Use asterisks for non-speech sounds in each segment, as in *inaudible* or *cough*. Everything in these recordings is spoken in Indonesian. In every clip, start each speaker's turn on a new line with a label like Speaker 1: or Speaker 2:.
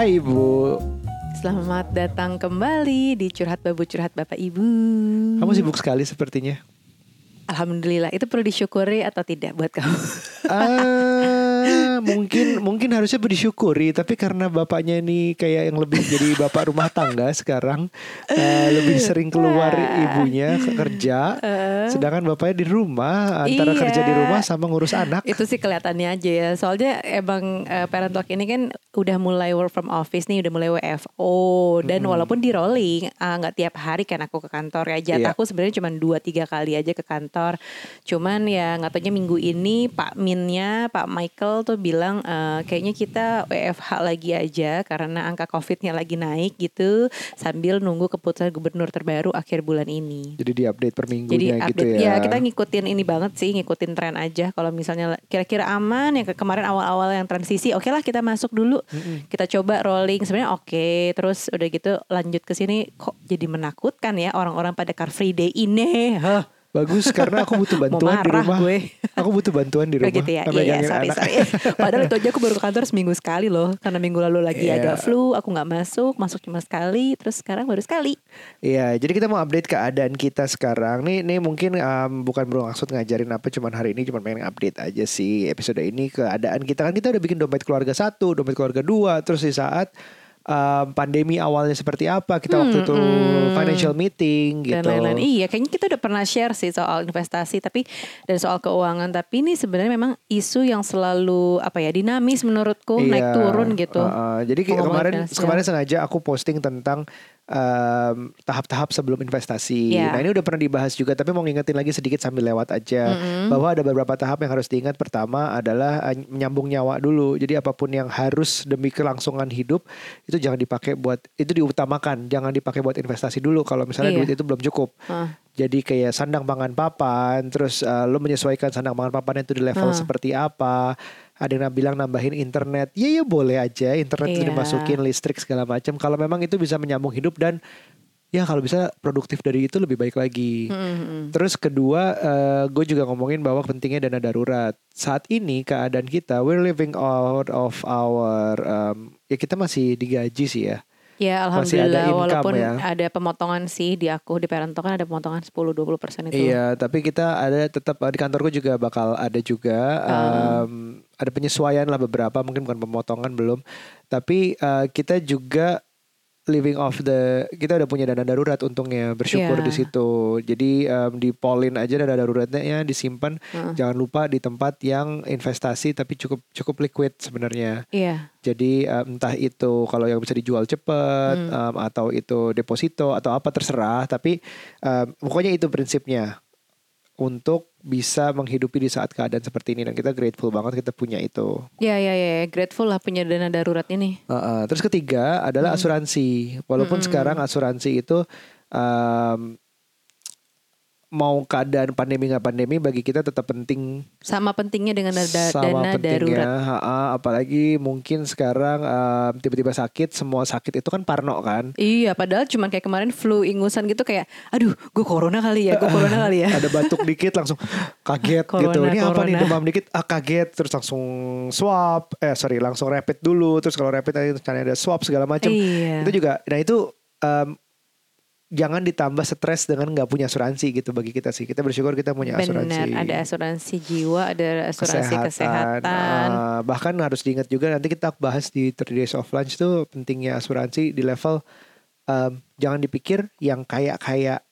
Speaker 1: Hai Ibu,
Speaker 2: Selamat datang kembali di Curhat Babu Curhat Bapak Ibu.
Speaker 1: kamu sibuk sekali sepertinya.
Speaker 2: Alhamdulillah, itu perlu disyukuri atau tidak buat kamu?
Speaker 1: Ah, mungkin mungkin harusnya bersyukuri, tapi karena bapaknya ini kayak yang lebih jadi bapak rumah tangga sekarang, eh, lebih sering keluar ibunya ke kerja, sedangkan bapaknya di rumah antara
Speaker 2: Iya.
Speaker 1: kerja di rumah sama ngurus anak.
Speaker 2: itu sih kelihatannya aja ya. Soalnya emang eh, Parent Talk ini kan udah mulai work from office nih, udah mulai WFO dan walaupun di rolling ah, nggak tiap hari kan aku ke kantor ya.
Speaker 1: Iya.
Speaker 2: Jatahku sebenarnya cuma 2 3 kali aja ke kantor. Cuman ya nggak taunya minggu ini Pak Minnya, Pak Michael tuh bilang eh, kayaknya kita WFH lagi aja karena angka Covid-nya lagi naik gitu sambil nunggu keputusan gubernur terbaru akhir bulan ini.
Speaker 1: Jadi di update per
Speaker 2: Jadi
Speaker 1: minggunya gitu
Speaker 2: update
Speaker 1: ya.
Speaker 2: ya kita ngikutin ini banget sih, ngikutin tren aja. Kalau misalnya kira-kira aman ya ke- kemarin awal-awal yang transisi, oke lah kita masuk dulu. Kita coba rolling sebenarnya oke. Terus udah gitu lanjut ke sini kok jadi menakutkan ya orang-orang pada Car Free Day ini. Huh.
Speaker 1: Bagus karena aku butuh bantuan di rumah.
Speaker 2: gue.
Speaker 1: Aku butuh bantuan di rumah.
Speaker 2: Kayak gitu ya.
Speaker 1: sama
Speaker 2: Iya, iya, sorry,
Speaker 1: anak.
Speaker 2: sorry. Padahal itu aja aku baru ke kantor seminggu sekali loh. Karena minggu lalu lagi
Speaker 1: Iya.
Speaker 2: agak flu, aku nggak masuk, masuk cuma sekali, terus sekarang baru sekali.
Speaker 1: Iya, jadi kita mau update keadaan kita sekarang. Nih, nih mungkin um, bukan bermaksud ngajarin apa, cuman hari ini cuman pengen update aja sih episode ini keadaan kita kan kita udah bikin dompet keluarga satu, dompet keluarga dua, terus di saat um, pandemi awalnya seperti apa, kita waktu itu financial meeting gitu.
Speaker 2: dan lain-lain. Iya, kayaknya kita udah pernah share sih soal investasi tapi dan soal keuangan. Tapi ini sebenarnya memang isu yang selalu apa ya dinamis menurutku
Speaker 1: Iya,
Speaker 2: naik turun gitu.
Speaker 1: uh, uh, jadi kemarin kemarin sengaja aku posting tentang um, tahap-tahap sebelum investasi.
Speaker 2: Iya.
Speaker 1: Nah ini udah pernah dibahas juga, tapi mau ngingetin lagi sedikit sambil lewat aja bahwa ada beberapa tahap yang harus diingat. Pertama adalah uh, menyambung nyawa dulu. Jadi apa pun yang harus demi kelangsungan hidup itu jangan dipakai buat itu diutamakan, jangan dipakai buat investasi dulu. Kalau misalnya
Speaker 2: Iya.
Speaker 1: duit itu belum cukup.
Speaker 2: Ah.
Speaker 1: Jadi kayak sandang pangan papan, terus uh, lo menyesuaikan sandang pangan papan itu di level
Speaker 2: Ah.
Speaker 1: seperti apa. Ada yang bilang nambahin internet, ya ya boleh aja internet itu
Speaker 2: Iya.
Speaker 1: dimasukin listrik segala macam. Kalau memang itu bisa menyambung hidup dan ya kalau bisa produktif dari itu lebih baik lagi.
Speaker 2: Mm-mm.
Speaker 1: Terus kedua, gue juga ngomongin bahwa pentingnya dana darurat. Saat ini keadaan kita, we're living out of our, um, ya kita masih digaji sih ya.
Speaker 2: Ya
Speaker 1: Masih ada
Speaker 2: alhamdulillah
Speaker 1: income
Speaker 2: walaupun
Speaker 1: ya.
Speaker 2: ada pemotongan sih di aku di parent Talk kan ada pemotongan 10-20 persen itu.
Speaker 1: Iya, tapi kita ada tetap di kantorku juga bakal ada juga
Speaker 2: Ah.
Speaker 1: um, ada penyesuaian lah beberapa mungkin bukan pemotongan belum, tapi uh, kita juga living off the kita udah punya dana darurat untungnya bersyukur
Speaker 2: Iya.
Speaker 1: di situ. Jadi um, di polin aja dana daruratnya ya disimpan.
Speaker 2: Heeh.
Speaker 1: Jangan lupa di tempat yang investasi tapi cukup cukup liquid sebenarnya.
Speaker 2: Iya.
Speaker 1: Jadi um, entah itu kalau yang bisa dijual cepat
Speaker 2: Hmm.
Speaker 1: um, atau itu deposito atau apa terserah, tapi um, pokoknya itu prinsipnya untuk bisa menghidupi di saat keadaan seperti ini dan kita grateful banget kita punya itu.
Speaker 2: Ya ya ya, grateful lah punya dana darurat ini.
Speaker 1: Uh, uh, terus ketiga adalah asuransi. Walaupun sekarang asuransi itu um, mau keadaan pandemi nggak pandemi bagi kita tetap penting
Speaker 2: Sama pentingnya dengan da-
Speaker 1: sama
Speaker 2: dana
Speaker 1: pentingnya
Speaker 2: darurat.
Speaker 1: ha-ha, apalagi mungkin sekarang um, tiba-tiba sakit semua sakit itu kan parno kan
Speaker 2: Iya, padahal cuma kayak kemarin flu ingusan gitu kayak, aduh, gue corona kali ya, gue corona kali ya. *laughs*
Speaker 1: ada batuk dikit langsung *laughs* kaget
Speaker 2: Corona,
Speaker 1: gitu ini apa nih
Speaker 2: corona.
Speaker 1: demam dikit ah kaget terus langsung swab eh sorry langsung rapid dulu terus kalau rapid nanti ada swab segala macam
Speaker 2: Iya.
Speaker 1: itu juga nah itu um, jangan ditambah stres dengan nggak punya asuransi gitu bagi kita sih. Kita bersyukur kita punya asuransi.
Speaker 2: Benar, ada asuransi jiwa, ada asuransi kesehatan.
Speaker 1: Uh, bahkan harus diingat juga nanti kita bahas di 3 days of lunch tuh pentingnya asuransi di level um, jangan dipikir yang kayak kayak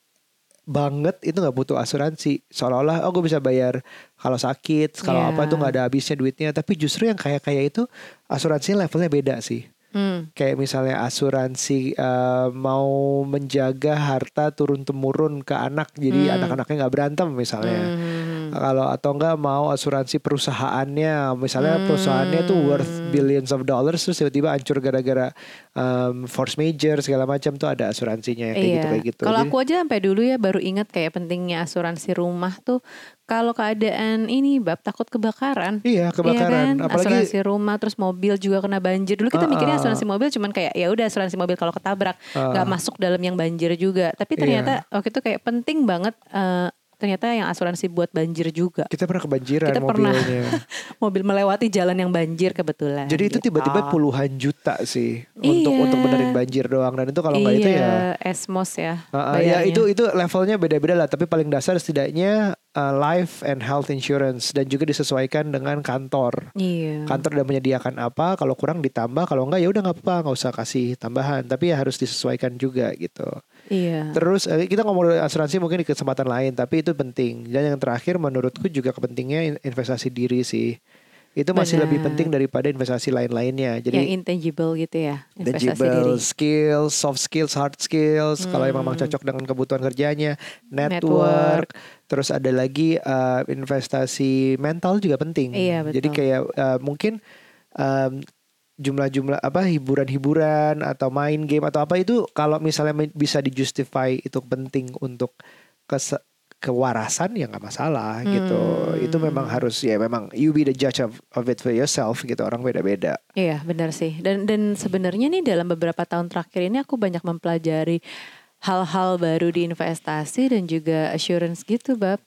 Speaker 1: banget itu nggak butuh asuransi. Seolah-olah oh gue bisa bayar kalau sakit kalau
Speaker 2: Iya.
Speaker 1: apa tuh nggak ada habisnya duitnya. Tapi justru yang kayak kayak itu asuransinya levelnya beda sih
Speaker 2: Hmm.
Speaker 1: kayak misalnya asuransi uh, mau menjaga harta turun temurun ke anak jadi
Speaker 2: Hmm.
Speaker 1: anak-anaknya nggak berantem misalnya
Speaker 2: Hmm.
Speaker 1: Kalau atau enggak mau asuransi perusahaannya misalnya
Speaker 2: Hmm.
Speaker 1: perusahaannya tuh worth billions of dollars terus tiba-tiba hancur gara-gara um, force major segala macam tuh ada asuransinya kayak gitu kayak gitu
Speaker 2: Iya. Kalau aku aja sampai dulu ya baru ingat kayak pentingnya asuransi rumah tuh kalau keadaan ini bab takut kebakaran.
Speaker 1: iya
Speaker 2: Iya
Speaker 1: kebakaran
Speaker 2: kan?
Speaker 1: apalagi
Speaker 2: asuransi rumah terus mobil juga kena banjir. Dulu kita
Speaker 1: Ah,
Speaker 2: mikirnya asuransi mobil cuman kayak ya udah asuransi mobil kalau ketabrak nggak masuk dalam yang banjir juga. Tapi
Speaker 1: Iya.
Speaker 2: ternyata waktu itu kayak penting banget eh, ternyata yang asuransi buat banjir juga.
Speaker 1: Kita pernah kebanjiran
Speaker 2: Kita pernah.
Speaker 1: mobilnya. *laughs*
Speaker 2: Mobil melewati jalan yang banjir kebetulan.
Speaker 1: Jadi itu
Speaker 2: gitu.
Speaker 1: tiba-tiba puluhan juta sih untuk
Speaker 2: Iya.
Speaker 1: untuk benerin banjir doang dan itu kalau nggak itu ya
Speaker 2: Iya, Esmos ya.
Speaker 1: Uh, uh, ya itu itu levelnya beda-beda lah tapi paling dasar setidaknya uh, life and health insurance dan juga disesuaikan dengan kantor.
Speaker 2: Iya.
Speaker 1: Kantor udah menyediakan apa, kalau kurang ditambah, kalau enggak ya udah nggak apa-apa, nggak usah kasih tambahan, tapi ya harus disesuaikan juga gitu.
Speaker 2: Iya.
Speaker 1: Terus eh, kita ngomong asuransi mungkin di kesempatan lain, tapi itu penting. Dan yang terakhir menurutku juga kepentingnya in- investasi diri sih. Itu masih
Speaker 2: Benar.
Speaker 1: lebih penting daripada investasi lain-lainnya.
Speaker 2: yang
Speaker 1: Jadi
Speaker 2: intangible gitu ya. Investasi
Speaker 1: tangible
Speaker 2: diri.
Speaker 1: skills, soft skills, hard skills. Kalau emang
Speaker 2: Hmm.
Speaker 1: cocok dengan kebutuhan kerjanya, network. Terus ada lagi uh, investasi mental juga penting.
Speaker 2: Iya, betul.
Speaker 1: Jadi kayak uh, mungkin um, jumlah-jumlah apa hiburan-hiburan atau main game atau apa itu kalau misalnya bisa dijustify itu penting untuk kes- kewarasan ya nggak masalah gitu.
Speaker 2: Hmm.
Speaker 1: Itu memang harus ya memang you be the judge of, of it for yourself gitu. Orang beda-beda.
Speaker 2: Iya benar sih. Dan dan sebenarnya nih dalam beberapa tahun terakhir ini aku banyak mempelajari hal-hal baru di investasi dan juga assurance gitu, bab.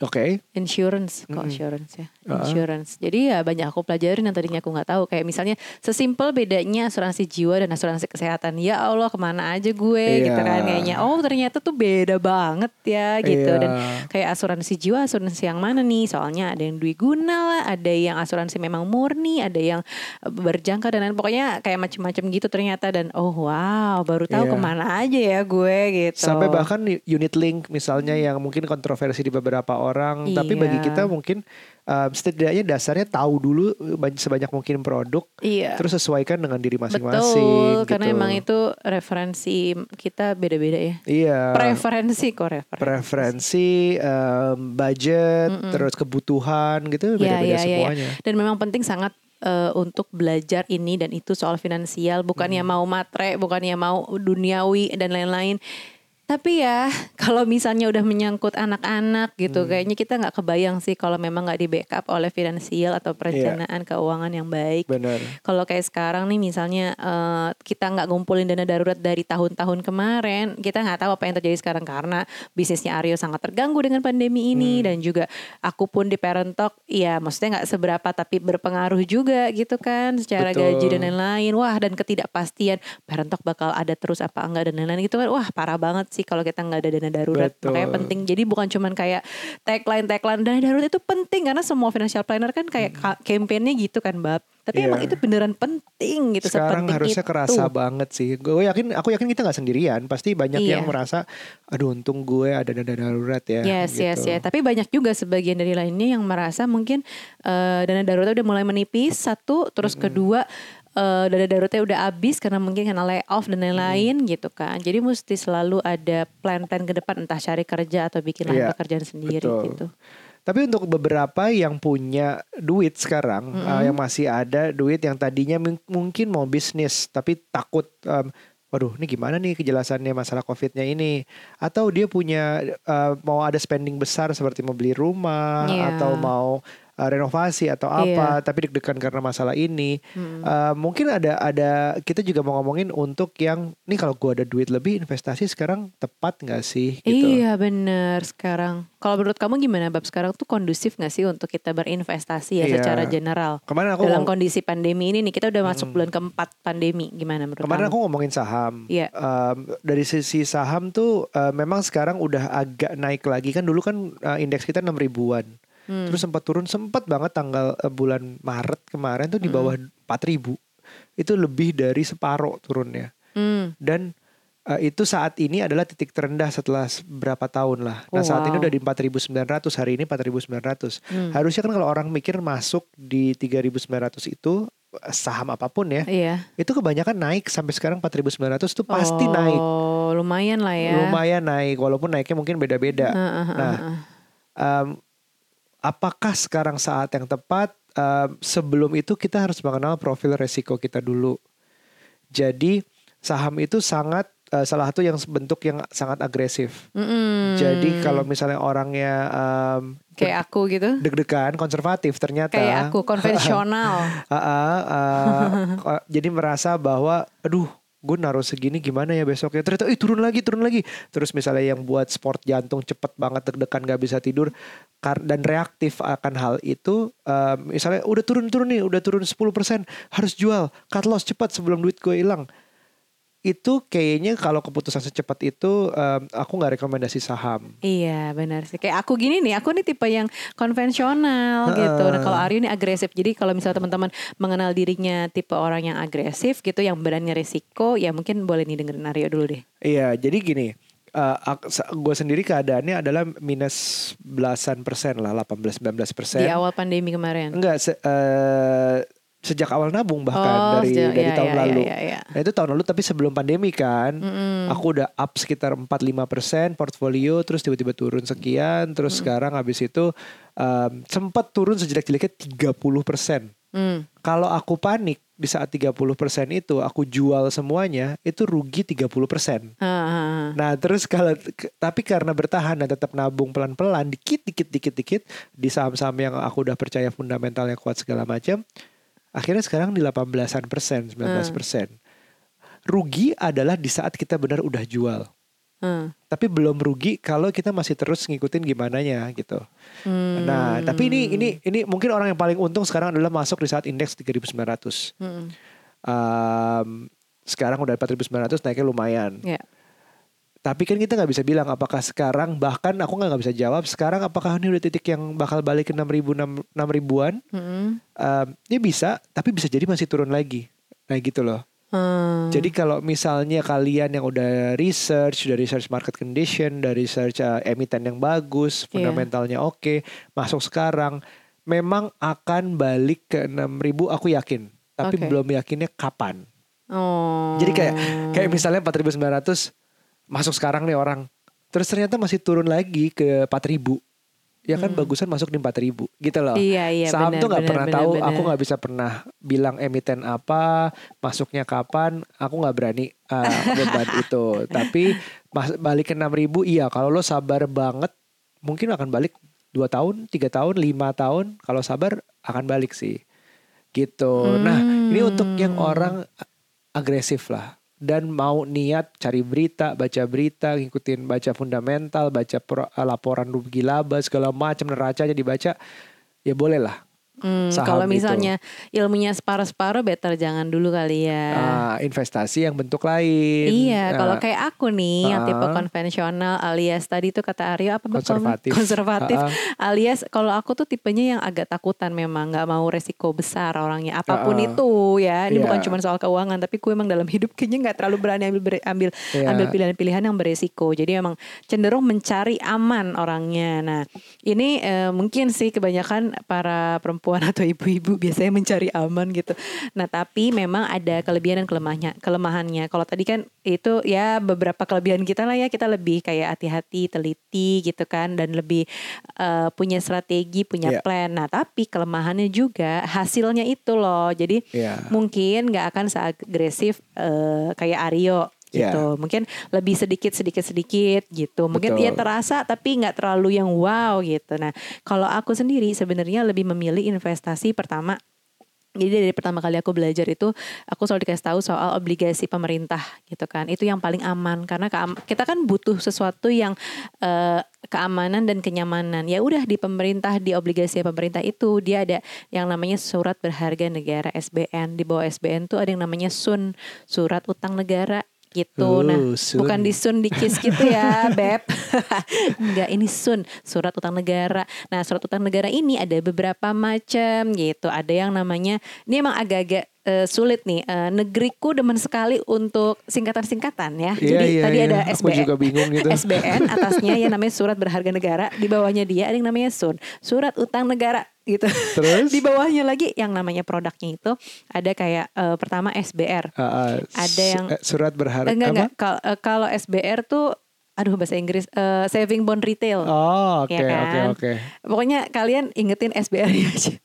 Speaker 1: Oke.
Speaker 2: Insurance, kok
Speaker 1: Mm-mm.
Speaker 2: insurance ya,
Speaker 1: Uh-uh.
Speaker 2: insurance. Jadi ya banyak aku pelajarin yang tadinya aku nggak tahu. Kayak misalnya sesimpel bedanya asuransi jiwa dan asuransi kesehatan. Ya Allah ke mana aja gue gitu
Speaker 1: Iya.
Speaker 2: kan kayaknya. Oh ternyata tuh beda banget ya gitu.
Speaker 1: Iya.
Speaker 2: Dan kayak asuransi jiwa, asuransi yang mana nih? Soalnya ada yang dwiguna lah, ada yang asuransi memang murni, ada yang berjangka dan lain. Pokoknya kayak macam-macam gitu ternyata. Dan oh wow, baru tahu
Speaker 1: Iya.
Speaker 2: ke mana aja ya gue gitu.
Speaker 1: Sampai bahkan unit link misalnya yang mungkin kontroversi di beberapa orang, tapi
Speaker 2: Iya.
Speaker 1: bagi kita mungkin um, setidaknya dasarnya tahu dulu ban- sebanyak mungkin produk,
Speaker 2: Iya.
Speaker 1: terus sesuaikan dengan diri masing-masing.
Speaker 2: Betul, karena
Speaker 1: gitu.
Speaker 2: emang itu referensi kita beda-beda ya.
Speaker 1: Iya.
Speaker 2: Preferensi kok referensi.
Speaker 1: Preferensi, um, budget, terus kebutuhan gitu beda-beda
Speaker 2: Iya, iya, iya, iya.
Speaker 1: semuanya.
Speaker 2: Dan memang penting sangat eh, untuk belajar ini dan itu soal finansial, bukannya
Speaker 1: Hmm.
Speaker 2: mau matre, bukannya mau duniawi dan lain-lain. Tapi ya *laughs* kalau misalnya udah menyangkut anak-anak gitu,
Speaker 1: Hmm.
Speaker 2: kayaknya kita nggak kebayang sih kalau memang nggak di backup oleh finansial atau
Speaker 1: Iya.
Speaker 2: perencanaan keuangan yang baik.
Speaker 1: Benar.
Speaker 2: Kalau kayak sekarang nih misalnya eh, kita nggak ngumpulin dana darurat dari tahun-tahun kemarin, kita nggak tahu apa yang terjadi sekarang karena bisnisnya Aryo sangat terganggu dengan pandemi ini dan juga aku pun di Parent Talk, ya maksudnya nggak seberapa tapi berpengaruh juga gitu kan secara
Speaker 1: Betul.
Speaker 2: gaji dan lain-lain. Wah dan ketidakpastian Parent Talk bakal ada terus apa enggak dan lain-lain gitu kan. Wah parah banget sih kalau kita nggak ada dana darurat.
Speaker 1: Betul.
Speaker 2: Makanya penting. Jadi bukan cuman kayak tagline tagline dana darurat itu penting karena semua financial planner kan kayak ka- campaignnya gitu kan bab. Tapi
Speaker 1: Hmm. Iya.
Speaker 2: emang itu beneran penting gitu.
Speaker 1: Sekarang
Speaker 2: sepenting
Speaker 1: harusnya
Speaker 2: itu.
Speaker 1: kerasa banget sih. Gue yakin, aku yakin kita nggak sendirian. Pasti banyak
Speaker 2: Iya.
Speaker 1: yang merasa, aduh untung gue ada dana darurat ya.
Speaker 2: Yes, yes,
Speaker 1: gitu.
Speaker 2: yes. Tapi banyak juga sebagian dari lainnya yang merasa mungkin eh, dana darurat udah mulai menipis satu, terus kedua eh, dana daruratnya udah habis karena mungkin karena layoff dan lain-lain gitu kan. Jadi mesti selalu ada plan-plan ke depan entah cari kerja atau bikin lahan
Speaker 1: Iya,
Speaker 2: pekerjaan sendiri
Speaker 1: betul.
Speaker 2: gitu.
Speaker 1: Tapi untuk beberapa yang punya duit sekarang, uh, yang masih ada duit yang tadinya mung- mungkin mau bisnis tapi takut, um, waduh, ini gimana nih kejelasannya masalah covidnya ini? Atau dia punya uh, mau ada spending besar seperti mau beli rumah
Speaker 2: Iya.
Speaker 1: atau mau uh, renovasi atau apa, tapi deg-degan karena masalah ini. Uh, mungkin ada ada kita juga mau ngomongin untuk yang nih kalau gua ada duit lebih investasi sekarang tepat nggak sih? Gitu.
Speaker 2: Iya bener sekarang. Kalau menurut kamu gimana Bab sekarang tuh kondusif gak sih untuk kita berinvestasi ya
Speaker 1: Iya.
Speaker 2: secara general?
Speaker 1: Kemarin aku
Speaker 2: Dalam kondisi pandemi ini nih kita udah masuk bulan keempat pandemi gimana menurut
Speaker 1: Kemarin
Speaker 2: kamu?
Speaker 1: aku ngomongin saham.
Speaker 2: Iya.
Speaker 1: Um, dari sisi saham tuh uh, memang sekarang udah agak naik lagi kan dulu kan uh, indeks kita 6 ribuan.
Speaker 2: Hmm.
Speaker 1: Terus sempat turun sempat banget tanggal uh, bulan Maret kemarin tuh di bawah 4 ribu. Itu lebih dari separoh turunnya.
Speaker 2: Hmm.
Speaker 1: Dan uh, itu saat ini adalah titik terendah setelah berapa tahun lah. Nah
Speaker 2: Oh,
Speaker 1: saat ini
Speaker 2: wow.
Speaker 1: udah di 4.900 hari ini 4.900.
Speaker 2: Hmm.
Speaker 1: Harusnya kan kalau orang mikir masuk di 3.900 itu uh, saham apa pun ya
Speaker 2: Iya.
Speaker 1: itu kebanyakan naik sampai sekarang 4.900 tuh pasti naik
Speaker 2: Oh lumayan lah ya.
Speaker 1: lumayan naik walaupun naiknya mungkin beda-beda
Speaker 2: Heeh, heeh,
Speaker 1: Nah,
Speaker 2: heeh.
Speaker 1: Apakah sekarang saat yang tepat Em, sebelum itu kita harus mengenal profil resiko kita dulu jadi saham itu sangat eh, salah satu yang bentuk yang sangat agresif
Speaker 2: Mm-mm.
Speaker 1: jadi kalau misalnya orangnya em,
Speaker 2: kayak aku gitu.
Speaker 1: deg-degan konservatif ternyata
Speaker 2: Kayak aku konvensional.
Speaker 1: Ah, ah, ah, ko- jadi merasa bahwa aduh gue naruh segini gimana ya besoknya? Ternyata ih turun lagi turun lagi. Terus misalnya yang buat sport jantung cepet banget deg-degan gak bisa tidur dan reaktif akan hal itu eh, misalnya udah turun turun nih udah turun 10% harus jual cut loss cepat sebelum duit gue hilang itu kayaknya kalau keputusan secepat itu em, aku nggak rekomendasi saham
Speaker 2: Iya benar sih. Kayak aku gini nih, aku nih tipe yang konvensional gitu. Nah kalau Aryo ini agresif. Jadi kalau misalnya teman-teman mengenal dirinya tipe orang yang agresif gitu, yang berani resiko, ya mungkin boleh nih dengerin Aryo dulu deh.
Speaker 1: Iya, jadi gini, gue sendiri keadaannya adalah minus belasan persen lah, 18-19 persen.
Speaker 2: Di awal pandemi kemarin.
Speaker 1: Enggak, se- eh, sejak awal nabung bahkan
Speaker 2: Oh,
Speaker 1: dari
Speaker 2: sejak-
Speaker 1: dari
Speaker 2: iya,
Speaker 1: tahun
Speaker 2: iya,
Speaker 1: lalu.
Speaker 2: iya, iya.
Speaker 1: Nah itu tahun lalu tapi sebelum pandemi kan,
Speaker 2: Mm-mm.
Speaker 1: aku udah up sekitar 4-5 persen portfolio, terus tiba-tiba turun sekian, terus sekarang habis itu em, sempat turun sejelek-jeleknya 30 persen.
Speaker 2: Hmm.
Speaker 1: Kalau aku panik di saat 30 persen itu, aku jual semuanya, itu rugi 30 persen.
Speaker 2: Ah, ah, ah.
Speaker 1: Nah terus kalau tapi karena bertahan dan tetap nabung pelan-pelan dikit dikit dikit dikit di saham-saham yang aku udah percaya fundamentalnya kuat segala macam akhirnya sekarang di 18-an persen 19 persen rugi adalah di saat kita benar udah jual
Speaker 2: Hmm.
Speaker 1: tapi belum rugi kalau kita masih terus ngikutin gimana gitu
Speaker 2: Hmm.
Speaker 1: nah tapi ini ini ini mungkin orang yang paling untung sekarang adalah masuk di saat indeks 3.900
Speaker 2: Hmm.
Speaker 1: Um, sekarang udah 4.900 naiknya lumayan
Speaker 2: Ya.
Speaker 1: Tapi kan kita nggak bisa bilang apakah sekarang bahkan aku nggak bisa jawab sekarang apakah ini udah titik yang bakal balik ke 6000 enam ribuan?
Speaker 2: Hmm.
Speaker 1: Um, ya bisa, tapi bisa jadi masih turun lagi. Nah gitu loh.
Speaker 2: Hmm.
Speaker 1: Jadi kalau misalnya kalian yang udah research, udah research market condition, udah research uh, emiten yang bagus,
Speaker 2: Iya.
Speaker 1: fundamentalnya oke, masuk sekarang, memang akan balik ke 6000 aku yakin. Tapi
Speaker 2: Oke.
Speaker 1: belum yakinnya kapan.
Speaker 2: Oh.
Speaker 1: Jadi kayak kayak misalnya 4.900 masuk sekarang nih orang. Terus ternyata masih turun lagi ke 4.000. Ya kan bagusan masuk di 4.000 gitu loh.
Speaker 2: Hmm. Iya, iya,
Speaker 1: Saham
Speaker 2: benar,
Speaker 1: tuh nggak pernah
Speaker 2: benar,
Speaker 1: tahu,
Speaker 2: benar.
Speaker 1: aku nggak bisa pernah bilang emiten apa, masuknya kapan, aku nggak berani uh, *laughs* beban itu. Tapi mas, balik ke 6.000 iya kalau lo sabar banget mungkin akan balik 2 tahun, 3 tahun, 5 tahun. Kalau sabar akan balik sih. Gitu. Nah, ini untuk yang
Speaker 2: Hmm.
Speaker 1: orang agresif lah dan mau niat cari berita, baca berita, ngikutin baca fundamental, baca pro- laporan rugi laba segala macam neracanya dibaca, ya boleh lah.
Speaker 2: Hmm,
Speaker 1: saham
Speaker 2: kalau
Speaker 1: itu.
Speaker 2: misalnya ilmunya separuh-separuh better jangan dulu kali ya.
Speaker 1: Ah, investasi yang bentuk lain.
Speaker 2: Iya,
Speaker 1: Nah,
Speaker 2: kalau kayak aku nih yang tipe
Speaker 1: Ah.
Speaker 2: konvensional alias tadi tuh kata Aryo apa?
Speaker 1: Konservatif.
Speaker 2: Konservatif.
Speaker 1: Ah.
Speaker 2: Alias kalau aku tuh tipenya yang agak takutan memang nggak mau resiko besar orangnya apa pun
Speaker 1: Ah.
Speaker 2: itu ya. Ini
Speaker 1: Iya.
Speaker 2: bukan cuma soal keuangan tapi gue emang dalam hidup kayaknya nggak terlalu berani ambil ambil
Speaker 1: Iya.
Speaker 2: ambil pilihan-pilihan yang beresiko. Jadi emang cenderung mencari aman orangnya. Nah, ini eh, mungkin sih kebanyakan para perempuan atau ibu-ibu biasanya mencari aman gitu. Nah, tapi memang ada kelebihan dan kelemahannya. Kelemahannya. Kalau tadi kan itu ya beberapa kelebihan kita lah ya kita lebih kayak hati-hati, teliti gitu kan dan lebih eh, punya strategi, punya
Speaker 1: Iya.
Speaker 2: plan. Nah, tapi kelemahannya juga hasilnya itu loh. Jadi
Speaker 1: Iya.
Speaker 2: mungkin nggak akan seagresif eh, kayak Aryo
Speaker 1: Iya.
Speaker 2: gitu. Mungkin lebih sedikit sedikit sedikit gitu. Mungkin
Speaker 1: Betul.
Speaker 2: ya terasa tapi nggak terlalu yang wow gitu. Nah, kalau aku sendiri sebenarnya lebih memilih investasi pertama jadi dari pertama kali aku belajar itu aku selalu dikasih tahu soal obligasi pemerintah gitu kan. Itu yang paling aman karena kita kan butuh sesuatu yang eh, keamanan dan kenyamanan. Ya udah di pemerintah di obligasi pemerintah itu dia ada yang namanya surat berharga negara SBN. Di bawah SBN tuh ada yang namanya SUN, surat utang negara gitu. nah,
Speaker 1: Uh, Sun.
Speaker 2: bukan di Sun di gitu ya, *laughs* Beb. *laughs* Enggak, ini Sun, surat utang negara. Nah, surat utang negara ini ada beberapa macam gitu. Ada yang namanya ini emang agak-agak eh, sulit nih. Eh, negeriku demen sekali untuk singkatan-singkatan ya.
Speaker 1: Iya,
Speaker 2: Jadi
Speaker 1: iya,
Speaker 2: tadi
Speaker 1: iya.
Speaker 2: ada
Speaker 1: Aku
Speaker 2: SBN.
Speaker 1: juga bingung gitu. *laughs*
Speaker 2: SBN atasnya yang namanya surat berharga negara, di bawahnya dia ada yang namanya SUN, surat utang negara gitu.
Speaker 1: Terus? *laughs*
Speaker 2: di bawahnya lagi yang namanya produknya itu ada kayak eh, pertama SBR.
Speaker 1: Ah, ah,
Speaker 2: Ada yang-
Speaker 1: surat berharga
Speaker 2: enggak enggak Kal- eh, kalau SBR tuh aduh bahasa Inggris eh, saving bond retail.
Speaker 1: Oh, oke
Speaker 2: Ya
Speaker 1: oke
Speaker 2: kan?
Speaker 1: oke.
Speaker 2: Pokoknya kalian ingetin SBR aja.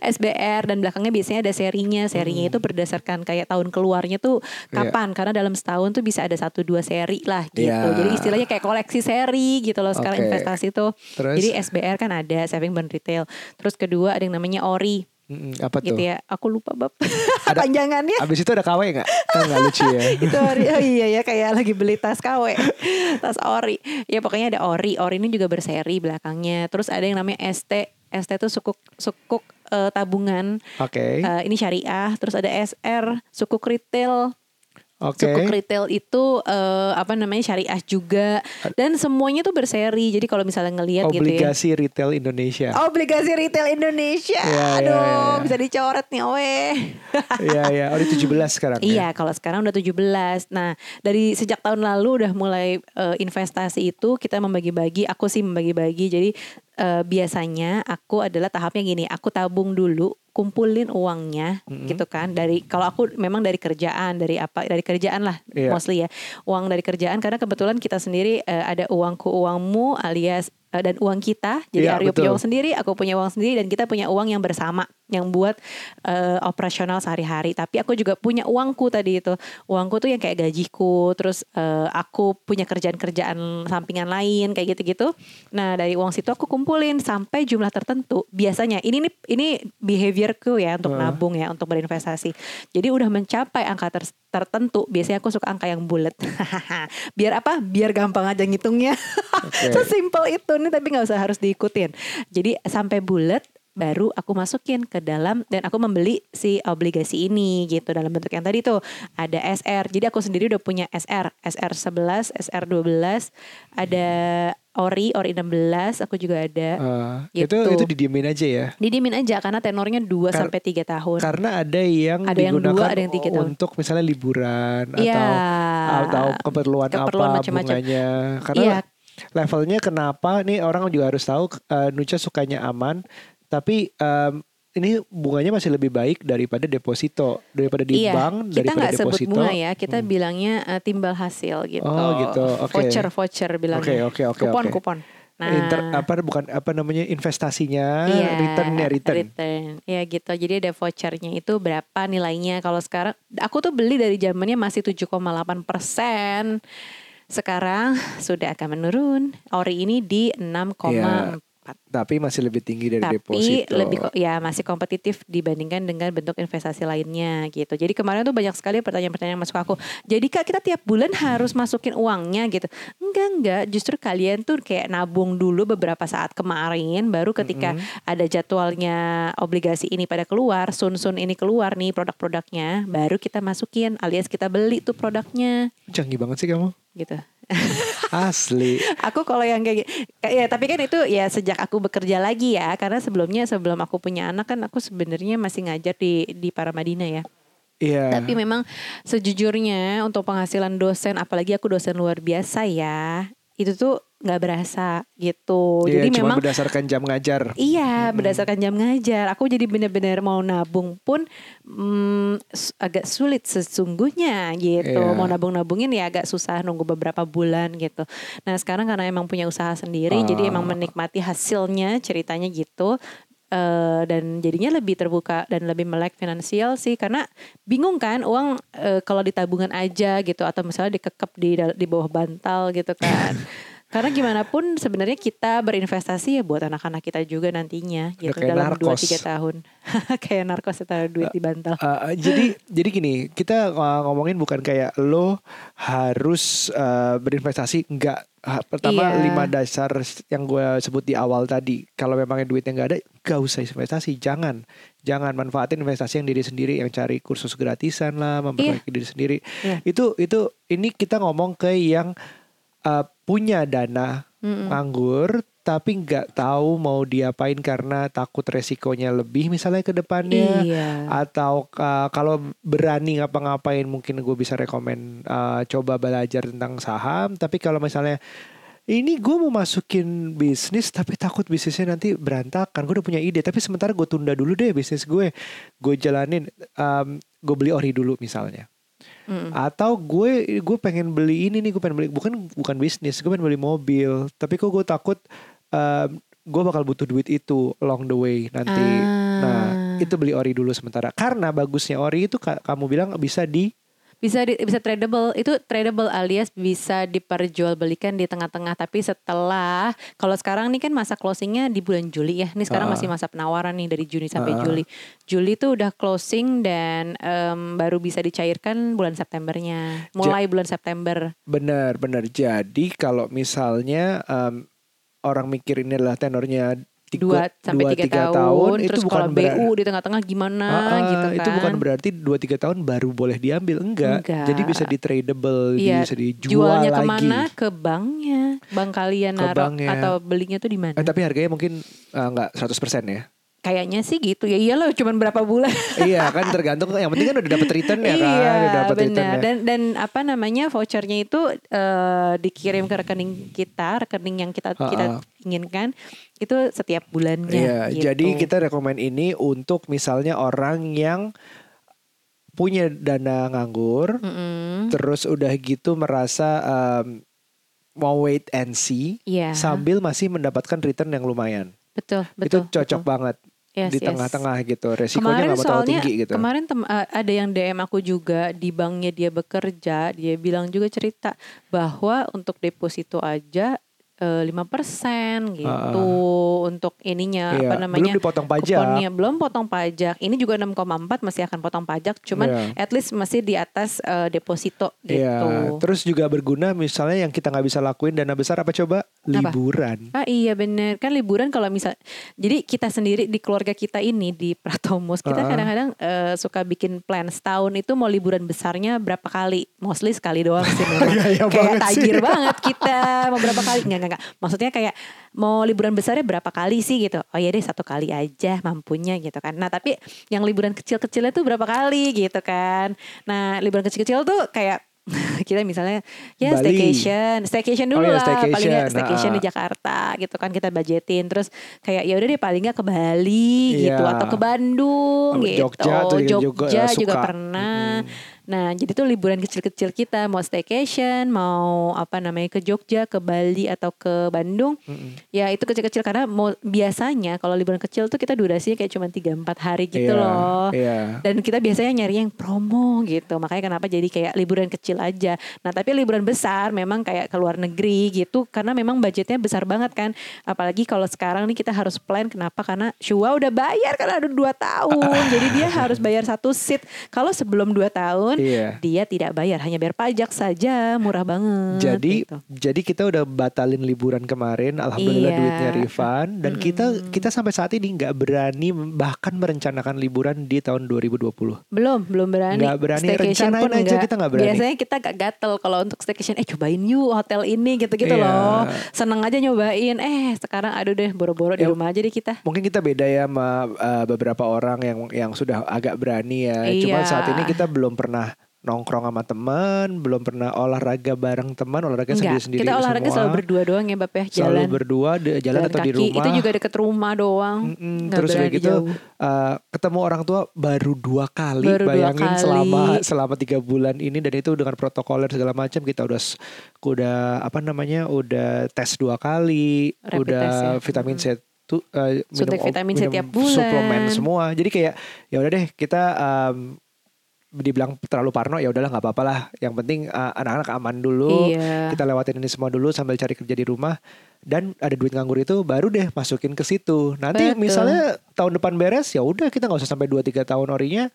Speaker 2: SBR *laughs* dan belakangnya biasanya ada serinya. Serinya
Speaker 1: Hmm.
Speaker 2: itu berdasarkan kayak tahun keluarnya tuh kapan. Karena dalam setahun tuh bisa ada satu dua seri lah gitu.
Speaker 1: Iya.
Speaker 2: Jadi istilahnya kayak koleksi seri gitu loh sekarang
Speaker 1: Oke.
Speaker 2: investasi tuh.
Speaker 1: Terus?
Speaker 2: Jadi SBR kan ada saving bond retail. Terus kedua ada yang namanya ORI
Speaker 1: Mm-mm, apa tuh?
Speaker 2: gitu ya. Aku lupa bab.
Speaker 1: Ada- *laughs*
Speaker 2: panjangannya.
Speaker 1: Abis itu ada KW nggak? kan nggak lucu ya. *laughs*
Speaker 2: Itu ori. Oh iya ya kayak lagi beli tas KW *laughs* tas ori. Ya pokoknya ada ori. Ori ini juga berseri belakangnya. Terus ada yang namanya ST ST itu sukuk sukuk eh, tabungan.
Speaker 1: Oke.
Speaker 2: Eh, ini syariah. Terus ada SR sukuk retail
Speaker 1: oke
Speaker 2: Sukuk retail itu eh, apa namanya syariah juga dan semuanya tuh berseri. Jadi kalau misalnya ngelihat gitu ya.
Speaker 1: obligasi retail Indonesia
Speaker 2: Obligasi retail Indonesia.
Speaker 1: Iya, iya,
Speaker 2: Aduh,
Speaker 1: iya.
Speaker 2: bisa dicoret nih, weh.
Speaker 1: Iya iya di 17 sekarang ya
Speaker 2: Iya, kalau sekarang udah 17. Nah, dari sejak tahun lalu udah mulai eh, investasi itu kita membagi-bagi, aku sih membagi-bagi. Jadi eh, biasanya aku adalah tahapnya gini, aku tabung dulu, kumpulin uangnya gitu kan. Dari kalau aku memang dari kerjaan, dari apa? Dari kerjaan lah
Speaker 1: Iya.
Speaker 2: mostly ya. Uang dari kerjaan karena kebetulan kita sendiri eh, ada uangku uangmu alias eh, dan uang kita. Jadi
Speaker 1: Iya,
Speaker 2: Aryo punya uang sendiri, aku punya uang sendiri dan kita punya uang yang bersama yang buat eh, operasional sehari-hari. Tapi aku juga punya uangku tadi itu. Uangku tuh yang kayak gajiku, terus eh, aku punya kerjaan-kerjaan sampingan lain kayak gitu-gitu. Nah, dari uang situ aku kumpulin sampai jumlah tertentu. Biasanya ini nih ini behaviorku ya untuk
Speaker 1: Heeh.
Speaker 2: nabung ya, untuk berinvestasi. Jadi udah mencapai angka ter- tertentu, biasanya aku suka angka yang bulat. *laughs* Biar apa? Biar gampang aja ngitungnya.
Speaker 1: Oke. *laughs*
Speaker 2: Sesimpel itu nih tapi nggak usah harus diikutin. Jadi sampai bulat baru aku masukin ke dalam dan aku membeli si obligasi ini gitu dalam bentuk yang tadi tuh ada SR. Jadi aku sendiri udah punya SR, SR 11, SR 12, ada Ori, Ori 16, aku juga ada.
Speaker 1: Itu
Speaker 2: Gitu.
Speaker 1: itu didiemin aja ya
Speaker 2: Didiemin aja karena tenornya 2
Speaker 1: Kar-
Speaker 2: sampai 3 tahun.
Speaker 1: karena ada yang
Speaker 2: Ada yang
Speaker 1: digunakan
Speaker 2: dua, ada yang tiga tahun.
Speaker 1: untuk misalnya liburan
Speaker 2: Iya.
Speaker 1: atau atau keperluan,
Speaker 2: Keperluan
Speaker 1: apa
Speaker 2: macam-macam.
Speaker 1: bunganya karena
Speaker 2: Iya.
Speaker 1: Levelnya kenapa nih orang juga harus tahu eh, Nucha sukanya aman tapi em, ini bunganya masih lebih baik daripada deposito daripada di
Speaker 2: iya,
Speaker 1: bank
Speaker 2: kita
Speaker 1: daripada
Speaker 2: nggak sebut
Speaker 1: deposito
Speaker 2: bunga ya, kita bilangnya eh, timbal hasil gitu.
Speaker 1: Oh, gitu. Oke.
Speaker 2: Voucher, voucher bilangnya.
Speaker 1: Oke, oke, oke,
Speaker 2: Kupon,
Speaker 1: oke.
Speaker 2: kupon. Nah,
Speaker 1: Inter, apa bukan apa namanya investasinya
Speaker 2: Iya,
Speaker 1: returnnya return
Speaker 2: return. Ya gitu. Jadi ada vouchernya itu berapa nilainya. Kalau sekarang aku tuh beli dari zamannya masih 7,8 persen. Sekarang sudah akan menurun. Ori ini di 6,4.
Speaker 1: tapi masih lebih tinggi dari
Speaker 2: Tapi
Speaker 1: deposito
Speaker 2: lebih ko- ya masih kompetitif dibandingkan dengan bentuk investasi lainnya gitu. Jadi kemarin tuh banyak sekali pertanyaan-pertanyaan masuk aku. Jadi kak kita tiap bulan harus masukin uangnya gitu. Enggak enggak. Justru kalian tuh kayak nabung dulu beberapa saat kemarin. Baru ketika ada jadwalnya obligasi ini pada keluar, sun-sun ini keluar nih produk-produknya, baru kita masukin alias kita beli tuh produknya
Speaker 1: canggih banget sih kamu
Speaker 2: gitu.
Speaker 1: asli *laughs*
Speaker 2: Aku kalau yang kayak ya tapi kan itu ya sejak aku bekerja lagi ya karena sebelumnya sebelum aku punya anak kan aku sebenarnya masih ngajar di di Paramadina ya.
Speaker 1: Iya.
Speaker 2: Tapi memang sejujurnya untuk penghasilan dosen apalagi aku dosen luar biasa ya itu tuh nggak berasa gitu.
Speaker 1: Iya,
Speaker 2: Jadi
Speaker 1: cuma
Speaker 2: memang
Speaker 1: berdasarkan jam ngajar.
Speaker 2: Iya, berdasarkan jam ngajar. Aku jadi benar-benar mau nabung pun mm, agak sulit sesungguhnya gitu.
Speaker 1: Iya.
Speaker 2: Mau nabung-nabungin ya agak susah nunggu beberapa bulan gitu. Nah sekarang karena emang punya usaha sendiri, jadi emang
Speaker 1: Ah.
Speaker 2: menikmati hasilnya ceritanya gitu. Eh, dan jadinya lebih terbuka dan lebih melek finansial sih. Karena bingung kan uang eh, kalau di tabungan aja gitu atau misalnya dikekep di di bawah bantal gitu kan *laughs* karena gimana pun sebenarnya kita berinvestasi ya buat anak-anak kita juga nantinya gitu
Speaker 1: kayak
Speaker 2: dalam 2
Speaker 1: narkos.
Speaker 2: 3 tahun. *laughs* kayak narkos taruh duit di bantal.
Speaker 1: Uh, jadi jadi gini kita uh, ngomongin bukan kayak lo harus uh, berinvestasi enggak pertama
Speaker 2: Iya.
Speaker 1: lima dasar yang gue sebut di awal tadi kalau memangnya duitnya nggak ada gak usah investasi jangan jangan manfaatin investasi yang diri sendiri yang cari kursus gratisan lah memperbaiki diri sendiri
Speaker 2: Iya.
Speaker 1: itu itu ini kita ngomong ke yang uh, punya dana
Speaker 2: Mm-mm.
Speaker 1: nganggur tapi nggak tahu mau diapain karena takut resikonya lebih misalnya ke depannya
Speaker 2: Iya.
Speaker 1: atau uh, kalau berani ngapa-ngapain mungkin gue bisa rekomen uh, coba belajar tentang saham tapi kalau misalnya ini gue mau masukin bisnis tapi takut bisnisnya nanti berantakan gue udah punya ide tapi sementara gue tunda dulu deh bisnis gue gue jalanin um, gue beli ori dulu misalnya
Speaker 2: Mm-mm.
Speaker 1: atau gue gue pengen beli ini nih gue pengen beli bukan bukan bisnis gue pengen beli mobil tapi kok gue takut um, gue bakal butuh duit itu along the way nanti
Speaker 2: Ah.
Speaker 1: nah itu beli ori dulu sementara karena bagusnya ori itu ka- kamu bilang bisa di
Speaker 2: Bisa di, bisa tradable itu tradable alias bisa diperjualbelikan di tengah-tengah tapi setelah kalau sekarang nih kan masa closingnya di bulan Juli ya ini sekarang
Speaker 1: Ah.
Speaker 2: masih masa penawaran nih dari Juni sampai
Speaker 1: Ah.
Speaker 2: Juli Juli tuh udah closing dan em, baru bisa dicairkan bulan Septembernya mulai bulan September
Speaker 1: Benar, benar. Jadi kalau misalnya em, orang mikir ini adalah tenornya
Speaker 2: dua
Speaker 1: tiga,
Speaker 2: sampai
Speaker 1: dua,
Speaker 2: tiga
Speaker 1: tiga
Speaker 2: tahun,
Speaker 1: itu
Speaker 2: terus
Speaker 1: bukan
Speaker 2: kalau BU di tengah-tengah gimana
Speaker 1: Ah, ah,
Speaker 2: gitu kan
Speaker 1: Itu bukan berarti 2-3 tahun baru boleh diambil, enggak.
Speaker 2: Enggak.
Speaker 1: Jadi bisa di tradable,
Speaker 2: Iya,
Speaker 1: bisa dijual
Speaker 2: jualnya
Speaker 1: lagi.
Speaker 2: ke mana ke banknya bank kalian
Speaker 1: Ke
Speaker 2: naruh
Speaker 1: banknya.
Speaker 2: atau belinya tuh di mana
Speaker 1: Eh, tapi harganya mungkin eh, enggak 100% ya.
Speaker 2: Kayaknya sih gitu ya iyalah cuman berapa bulan *laughs*
Speaker 1: iya kan tergantung yang penting kan udah dapat return ya kan,
Speaker 2: iya
Speaker 1: udah dapat return
Speaker 2: benar
Speaker 1: ya.
Speaker 2: dan dan apa namanya vouchernya itu eh, dikirim ke rekening kita rekening yang kita kita
Speaker 1: Ha-ha.
Speaker 2: inginkan itu setiap bulannya
Speaker 1: Iya,
Speaker 2: gitu.
Speaker 1: jadi kita rekomend ini untuk misalnya orang yang punya dana nganggur,
Speaker 2: Mm-mm.
Speaker 1: terus udah gitu merasa em, mau wait and see,
Speaker 2: Iya.
Speaker 1: sambil masih mendapatkan return yang lumayan.
Speaker 2: betul betul
Speaker 1: itu cocok
Speaker 2: betul.
Speaker 1: banget
Speaker 2: Yes,
Speaker 1: di
Speaker 2: yes.
Speaker 1: tengah-tengah gitu. Resikonya
Speaker 2: Kemarin
Speaker 1: nggak terlalu
Speaker 2: soalnya
Speaker 1: tinggi gitu.
Speaker 2: kemarin tem- uh, ada yang DM aku juga di banknya dia bekerja, dia bilang juga cerita bahwa untuk deposito aja eh, lima persen gitu untuk ininya
Speaker 1: Iya,
Speaker 2: apa namanya
Speaker 1: belum dipotong pajak.
Speaker 2: kuponnya belum potong pajak. Ini juga 6,4 masih akan potong pajak, cuman
Speaker 1: Iya.
Speaker 2: at least masih di atas eh, deposito
Speaker 1: Iya,
Speaker 2: gitu.
Speaker 1: terus juga berguna misalnya yang kita nggak bisa lakuin dana besar apa coba liburan.
Speaker 2: Ah iya bener. Kan liburan kalau misal jadi kita sendiri di keluarga kita ini di Pratomos kita kadang-kadang eh, suka bikin plan setahun itu mau liburan besarnya berapa kali? Mostly sekali doang sih *laughs* memang. Kayak
Speaker 1: banget sih.
Speaker 2: tajir *laughs* banget kita mau berapa kali? Nggak nggak nggak. Maksudnya kayak mau liburan besarnya berapa kali sih gitu? Oh ya deh satu kali aja mampunya gitu kan. Nah tapi yang liburan kecil-kecilnya tuh berapa kali gitu kan. Nah liburan kecil-kecil tuh kayak *laughs* kita misalnya ya
Speaker 1: Bali.
Speaker 2: staycation staycation
Speaker 1: Oh
Speaker 2: dulu
Speaker 1: iya,
Speaker 2: lah paling
Speaker 1: staycation.
Speaker 2: nggak staycation
Speaker 1: Ah.
Speaker 2: di Jakarta gitu kan kita budgetin terus kayak ya udah deh paling nggak ke Bali gitu
Speaker 1: Iya.
Speaker 2: atau ke Bandung
Speaker 1: Sama
Speaker 2: gitu
Speaker 1: Jogja tuh juga- juga
Speaker 2: Jogja juga,
Speaker 1: suka.
Speaker 2: pernah
Speaker 1: Mm-mm.
Speaker 2: Nah jadi tuh liburan kecil-kecil kita mau staycation mau apa namanya ke Jogja ke Bali atau ke Bandung
Speaker 1: Mm-mm.
Speaker 2: ya itu kecil-kecil. Karena mau biasanya kalau liburan kecil tuh kita durasinya kayak cuma 3-4 hari gitu
Speaker 1: Iya,
Speaker 2: loh.
Speaker 1: Iya.
Speaker 2: dan kita biasanya nyari yang promo gitu. Makanya kenapa jadi kayak liburan kecil aja. Nah tapi liburan besar memang kayak ke luar negeri gitu karena memang budgetnya besar banget kan. Apalagi kalau sekarang nih kita harus plan kenapa? Karena Shua udah bayar karena ada dua tahun. *laughs* Jadi dia harus bayar satu seat. Kalau sebelum dua tahun
Speaker 1: Iya.
Speaker 2: dia tidak bayar hanya bayar pajak saja murah banget
Speaker 1: Jadi
Speaker 2: gitu.
Speaker 1: jadi kita udah batalin liburan kemarin, alhamdulillah
Speaker 2: Iya.
Speaker 1: duitnya refund dan kita kita sampai saat ini nggak berani bahkan merencanakan liburan di tahun 2020.
Speaker 2: belum belum berani
Speaker 1: Nggak berani,
Speaker 2: Staycation
Speaker 1: rencanain aja
Speaker 2: nggak.
Speaker 1: kita nggak berani.
Speaker 2: biasanya kita gak gatel kalau untuk staycation eh cobain yuk hotel ini gitu-gitu
Speaker 1: Iya.
Speaker 2: loh seneng aja nyobain eh sekarang aduh deh boro-boro di rumah aja deh kita
Speaker 1: Mungkin kita beda ya sama uh, beberapa orang yang yang sudah agak berani ya. Cuma
Speaker 2: Iya.
Speaker 1: saat ini kita belum pernah nongkrong sama teman, belum pernah olahraga bareng teman, olahraga sendiri-sendiri
Speaker 2: kita olahraga
Speaker 1: semua.
Speaker 2: selalu berdua doang ya Bap ya
Speaker 1: Selalu
Speaker 2: jalan
Speaker 1: berdua de- jalan, atau di
Speaker 2: kaki
Speaker 1: rumah.
Speaker 2: itu juga deket rumah doang
Speaker 1: Mm-mm, terus udah gitu uh, ketemu orang tua baru dua kali
Speaker 2: Baru dua
Speaker 1: bayangin
Speaker 2: kali.
Speaker 1: selama selama tiga bulan ini dan itu dengan protokoler segala macam kita udah udah apa namanya udah tes dua kali
Speaker 2: Rapid
Speaker 1: udah
Speaker 2: test ya.
Speaker 1: vitamin C
Speaker 2: Mm-mm.
Speaker 1: tuh uh,
Speaker 2: Suntik
Speaker 1: ob-
Speaker 2: vitamin
Speaker 1: minum
Speaker 2: tiap bulan.
Speaker 1: suplemen semua jadi kayak ya udah deh kita um, dibilang terlalu parno ya udahlah nggak apa-apa lah. Yang penting uh, anak-anak aman dulu.
Speaker 2: Iya.
Speaker 1: Kita lewatin ini semua dulu sambil cari kerja di rumah. Dan ada duit nganggur itu baru deh masukin ke situ. Nanti
Speaker 2: Betul.
Speaker 1: misalnya tahun depan beres ya udah kita nggak usah sampai 2-3 tahun orinya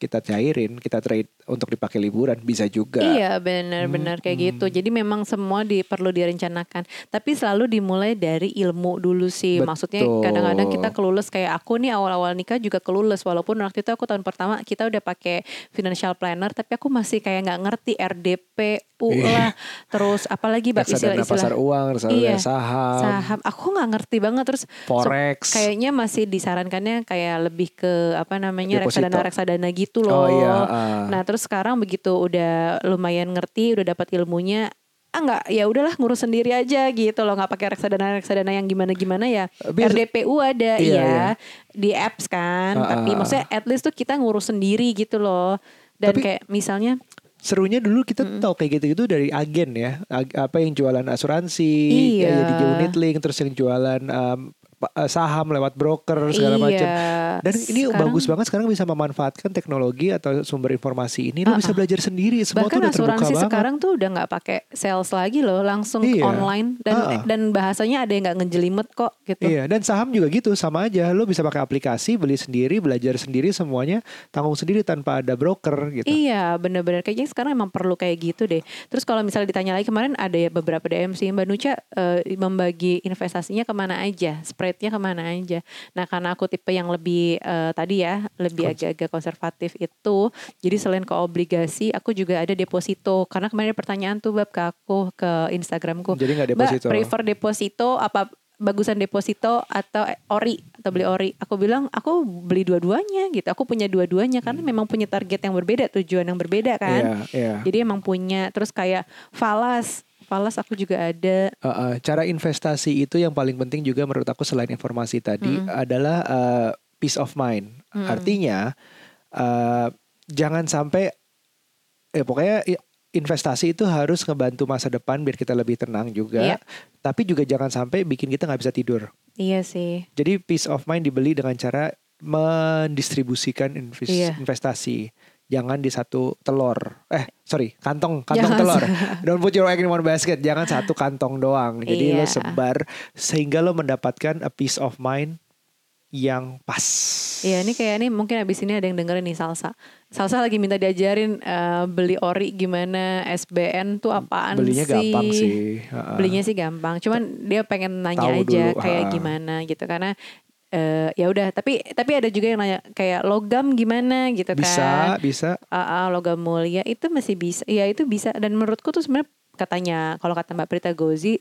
Speaker 1: kita cairin kita trade untuk dipakai liburan bisa juga
Speaker 2: Iya benar-benar kayak
Speaker 1: Hmm.
Speaker 2: gitu. Jadi memang semua di, perlu direncanakan. Tapi selalu dimulai dari ilmu dulu sih. Maksudnya
Speaker 1: Betul.
Speaker 2: kadang-kadang kita kelulus kayak aku nih awal-awal nikah juga kelulus. Walaupun waktu itu aku tahun pertama kita udah pakai financial planner. Tapi aku masih kayak nggak ngerti RDP, U
Speaker 1: Iya.
Speaker 2: lah. Terus apalagi bab
Speaker 1: reksadana pasar
Speaker 2: istilah-istilah
Speaker 1: uang reksadana
Speaker 2: Iya.
Speaker 1: saham,
Speaker 2: saham. Aku nggak ngerti banget. Terus
Speaker 1: forex
Speaker 2: kayaknya masih disarankannya kayak lebih ke apa namanya
Speaker 1: Deposito.
Speaker 2: reksadana-reksadana gitu loh.
Speaker 1: oh iya ah.
Speaker 2: Nah terus sekarang begitu udah lumayan ngerti, udah dapat ilmunya, ah nggak ya udahlah ngurus sendiri aja gitu loh, nggak pakai reksadana reksadana yang gimana gimana ya.
Speaker 1: Biasa-
Speaker 2: RDPU ada
Speaker 1: Iya,
Speaker 2: iya,
Speaker 1: iya.
Speaker 2: di apps kan,
Speaker 1: Ah,
Speaker 2: tapi
Speaker 1: ah.
Speaker 2: maksudnya at least tuh kita ngurus sendiri gitu loh. Dan
Speaker 1: Tapi-
Speaker 2: kayak misalnya
Speaker 1: serunya dulu kita tahu kayak gitu-gitu dari agen ya Ag- apa yang jualan asuransi
Speaker 2: Iya.
Speaker 1: ya, di unit link terus yang jualan um, eh, saham lewat broker segala
Speaker 2: Iya.
Speaker 1: macam. Dan ini
Speaker 2: Sekarang-
Speaker 1: bagus banget sekarang bisa memanfaatkan teknologi atau sumber informasi ini lo bisa belajar sendiri semua
Speaker 2: Bahkan
Speaker 1: tuh udah terbuka
Speaker 2: asuransi
Speaker 1: banget.
Speaker 2: sekarang tuh udah nggak pakai sales lagi loh, langsung
Speaker 1: Iya.
Speaker 2: online dan
Speaker 1: Ah.
Speaker 2: dan bahasanya ada yang nggak ngejelimet kok gitu.
Speaker 1: Iya, dan saham juga gitu sama aja. Lo bisa pakai aplikasi, beli sendiri, belajar sendiri semuanya, tanggung sendiri tanpa ada broker gitu.
Speaker 2: Iya bener-bener kayaknya sekarang emang perlu kayak gitu deh. Terus kalau misalnya ditanya lagi kemarin ada ya beberapa DM sih Mbak Nuca eh, membagi investasinya ke mana aja, spreadnya ke mana aja. Nah karena aku tipe yang lebih eh, tadi ya lebih agak-agak konservatif itu, jadi selain ke obligasi aku juga ada deposito. Karena kemarin ada pertanyaan tuh bab ke aku ke Instagramku.
Speaker 1: Jadi nggak
Speaker 2: Mbak
Speaker 1: deposito.
Speaker 2: prefer deposito apa bagusan deposito atau ori atau beli ori aku bilang aku beli dua-duanya gitu aku punya dua-duanya karena memang punya target yang berbeda tujuan yang berbeda kan
Speaker 1: Iya, iya.
Speaker 2: jadi emang punya terus kayak falas falas aku juga ada
Speaker 1: Uh, uh, cara investasi itu yang paling penting juga menurut aku selain informasi tadi adalah uh, peace of mind. Artinya uh, jangan sampai eh pokoknya investasi itu harus ngebantu masa depan biar kita lebih tenang juga.
Speaker 2: Iya.
Speaker 1: Tapi juga jangan sampai bikin kita nggak bisa tidur.
Speaker 2: iya sih
Speaker 1: Jadi peace of mind dibeli dengan cara mendistribusikan inves-
Speaker 2: Iya.
Speaker 1: investasi. Jangan di satu telur. Eh, sorry, kantong, *laughs* kantong
Speaker 2: Jangan
Speaker 1: telur. *laughs* Don't put your egg in one basket. Jangan satu kantong doang. Jadi lo
Speaker 2: Iya.
Speaker 1: sebar sehingga lo mendapatkan a peace of mind yang pas.
Speaker 2: Iya ini kayak ini mungkin abis ini ada yang dengerin nih salsa salsa lagi minta diajarin eh, beli ori gimana SBN tuh apaan
Speaker 1: Belinya
Speaker 2: sih
Speaker 1: gampang sih. Ha-ha.
Speaker 2: belinya sih gampang cuman dia pengen nanya
Speaker 1: Tahu
Speaker 2: aja
Speaker 1: dulu,
Speaker 2: kayak
Speaker 1: ha.
Speaker 2: gimana gitu karena eh, ya udah tapi tapi ada juga yang nanya kayak logam gimana gitu
Speaker 1: Bisa,
Speaker 2: kan
Speaker 1: bisa.
Speaker 2: Ah, ah, logam mulia itu masih bisa ya itu bisa dan menurutku tuh sebenarnya katanya kalau kata Mbak Prita Gozi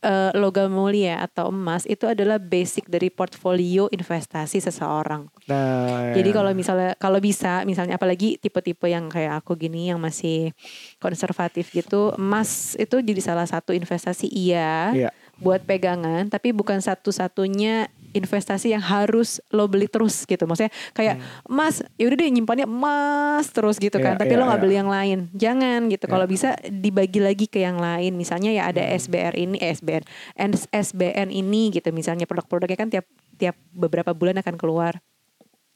Speaker 2: eh, logam mulia atau emas itu adalah basic dari portfolio investasi seseorang
Speaker 1: Nah,
Speaker 2: jadi kalau misalnya kalau bisa misalnya apalagi tipe-tipe yang kayak aku gini yang masih konservatif gitu, emas itu jadi salah satu investasi iya
Speaker 1: Iya.
Speaker 2: buat pegangan, tapi bukan satu-satunya investasi yang harus lo beli terus gitu. Maksudnya kayak emas, ya udah deh nyimpannya emas terus gitu kan,
Speaker 1: Iya,
Speaker 2: tapi
Speaker 1: iya,
Speaker 2: lo nggak
Speaker 1: iya.
Speaker 2: beli yang lain. Jangan gitu.
Speaker 1: Iya.
Speaker 2: Kalau bisa dibagi lagi ke yang lain. Misalnya ya ada SBR ini, eh, SBR, and SBN ini gitu. Misalnya produk-produknya kan tiap tiap beberapa bulan akan keluar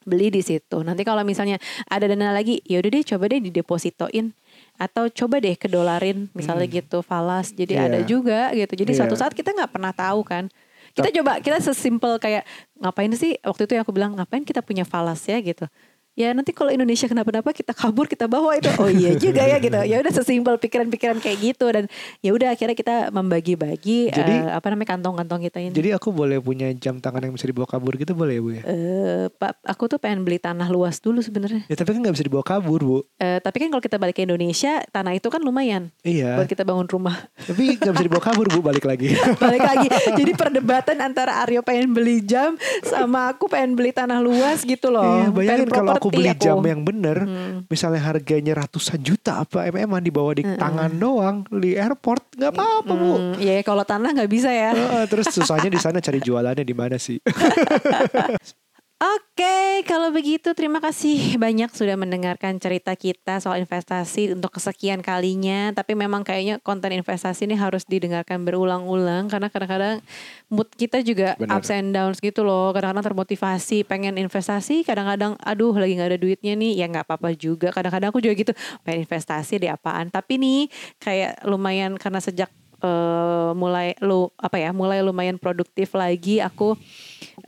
Speaker 2: beli di situ. Nanti kalau misalnya ada dana lagi, ya udah deh coba deh didepositoin atau coba deh kedolarin misalnya gitu falas. Jadi
Speaker 1: Iya.
Speaker 2: ada juga gitu. Jadi
Speaker 1: Iya.
Speaker 2: suatu saat kita nggak pernah tahu kan. Kita coba kita sesimpel kayak ngapain sih waktu itu yang aku bilang ngapain kita punya falas ya gitu. Ya nanti kalau Indonesia kenapa-napa kita kabur kita bawa itu. Oh iya juga ya gitu. Ya udah sesimpel pikiran-pikiran kayak gitu dan ya udah akhirnya kita membagi-bagi
Speaker 1: Jadi-
Speaker 2: eh, apa namanya kantong-kantong kita ini.
Speaker 1: Jadi aku boleh punya jam tangan yang bisa dibawa kabur gitu boleh ya Bu ya?
Speaker 2: Eh, Pak, aku tuh pengen beli tanah luas dulu sebenarnya.
Speaker 1: Ya tapi kan nggak bisa dibawa kabur Bu.
Speaker 2: Eh, tapi kan kalau kita balik ke Indonesia, tanah itu kan lumayan
Speaker 1: Iya.
Speaker 2: buat kita bangun rumah.
Speaker 1: Tapi nggak bisa dibawa kabur Bu balik lagi. *laughs*
Speaker 2: balik lagi. *laughs* Jadi perdebatan antara Aryo pengen beli jam sama aku pengen beli tanah luas gitu loh.
Speaker 1: Iya, bayangin kalau aku beli
Speaker 2: aku.
Speaker 1: jam yang bener,
Speaker 2: Hmm.
Speaker 1: misalnya harganya ratusan juta apa mm dibawa di tangan doang di airport nggak apa-apa bu.
Speaker 2: Hmm, Iya, kalau tanah nggak bisa ya.
Speaker 1: Heeh, terus susahnya di sana cari jualannya di mana sih? *laughs*
Speaker 2: Oke, kalau begitu terima kasih banyak sudah mendengarkan cerita kita soal investasi untuk kesekian kalinya. Tapi memang kayaknya konten investasi ini harus didengarkan berulang-ulang karena kadang-kadang mood kita juga
Speaker 1: Benar.
Speaker 2: ups and downs gitu loh. Kadang-kadang termotivasi pengen investasi, kadang-kadang aduh lagi nggak ada duitnya nih, ya nggak apa-apa juga. Kadang-kadang aku juga gitu pengen investasi deh apaan. Tapi nih kayak lumayan karena sejak eh, mulai lu apa ya mulai lumayan produktif lagi aku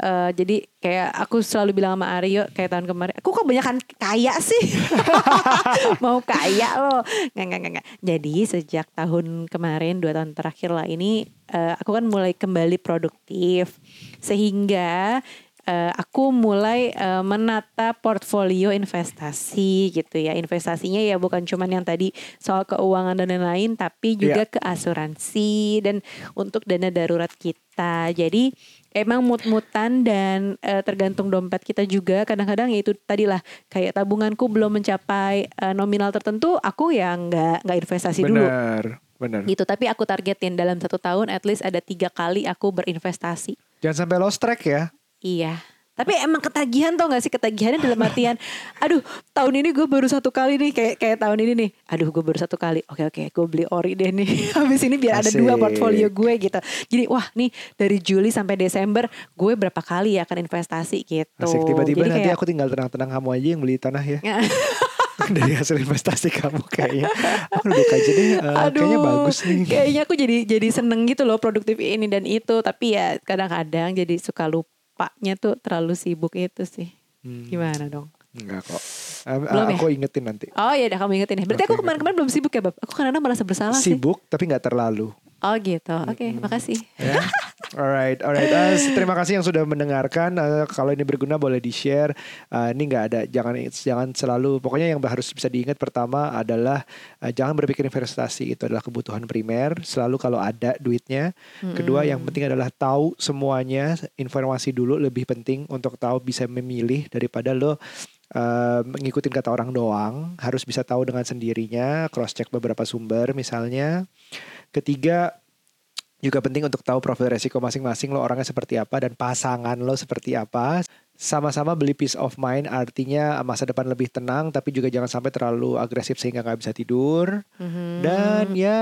Speaker 2: eh, jadi kayak aku selalu bilang sama Aryo kayak tahun kemarin aku kok banyakan kaya sih? *laughs* Mau kaya loh nggak nggak nggak jadi sejak tahun kemarin dua tahun terakhir lah ini eh, aku kan mulai kembali produktif. Sehingga eh, aku mulai eh, menata portfolio investasi gitu ya. Investasinya ya bukan cuman yang tadi soal keuangan dan lain-lain tapi juga ke asuransi dan untuk dana darurat kita. Jadi emang mut-mutan dan eh, tergantung dompet kita juga kadang-kadang ya itu tadilah kayak tabunganku belum mencapai eh, nominal tertentu aku ya nggak nggak investasi dulu
Speaker 1: benar, benar.
Speaker 2: gitu tapi aku targetin dalam satu tahun at least ada tiga kali aku berinvestasi
Speaker 1: Jangan sampai lost track ya.
Speaker 2: iya Tapi emang ketagihan tau gak sih ketagihannya dalam artian, aduh tahun ini gue baru satu kali nih kayak kayak tahun ini nih, aduh gue baru satu kali, oke oke gue beli ori deh nih, *laughs* habis ini biar ada dua portfolio gue gitu. Jadi wah nih dari Juli sampai Desember gue berapa kali ya akan investasi gitu.
Speaker 1: Asik tiba-tiba
Speaker 2: Jadi
Speaker 1: nanti
Speaker 2: kayak-
Speaker 1: aku tinggal tenang-tenang kamu aja yang beli tanah ya. *laughs* Dari hasil investasi kamu kayaknya. Aku duduk aja deh. eh, kayaknya bagus nih.
Speaker 2: Kayaknya aku jadi jadi seneng gitu loh produktif ini dan itu. Tapi ya kadang-kadang jadi suka lupanya tuh terlalu sibuk itu sih.
Speaker 1: Hmm.
Speaker 2: Gimana dong?
Speaker 1: Enggak kok.
Speaker 2: Belum ya?
Speaker 1: aku ingetin nanti.
Speaker 2: Oh iya dah kamu ingetin ya. Berarti aku kemarin-kemarin belum sibuk ya Bab? Aku kadang-kadang merasa bersalah sih.
Speaker 1: Sibuk tapi nggak terlalu.
Speaker 2: Oh gitu. Oke, makasih.
Speaker 1: ya. *laughs* Alright, alright. Eh, terima kasih yang sudah mendengarkan. Eh, kalau ini berguna boleh di share. ini nggak ada, jangan jangan selalu. Pokoknya yang harus bisa diingat pertama adalah eh, jangan berpikir investasi itu adalah kebutuhan primer. Selalu kalau ada duitnya. Kedua yang penting adalah tahu semuanya. Informasi dulu lebih penting untuk tahu bisa memilih daripada lo mengikutin kata orang doang. Harus bisa tahu dengan sendirinya. Cross check beberapa sumber misalnya. Ketiga juga penting untuk tahu profil resiko masing-masing lo orangnya seperti apa dan pasangan lo seperti apa. Sama-sama beli peace of mind artinya masa depan lebih tenang tapi juga jangan sampai terlalu agresif sehingga nggak bisa tidur.
Speaker 2: Mhm.
Speaker 1: Dan ya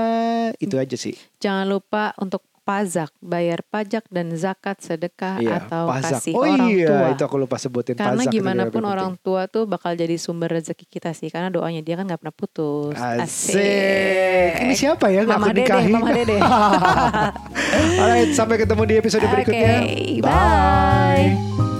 Speaker 1: itu aja sih.
Speaker 2: Jangan lupa untuk pajak, bayar pajak dan zakat, sedekah
Speaker 1: Iya,
Speaker 2: atau
Speaker 1: pajak.
Speaker 2: kasih
Speaker 1: oh
Speaker 2: orang
Speaker 1: iya,
Speaker 2: tua.
Speaker 1: itu aku lupa sebutin
Speaker 2: Karena
Speaker 1: pajak itu
Speaker 2: gimana pun
Speaker 1: penting.
Speaker 2: orang tua tuh bakal jadi sumber rezeki kita sih. Karena doanya dia kan nggak pernah putus.
Speaker 1: Asik. Ini siapa ya
Speaker 2: Mama
Speaker 1: aku
Speaker 2: Dede? Mama Dede. *laughs*
Speaker 1: Alright, sampai ketemu di episode berikutnya.
Speaker 2: Oke, bye.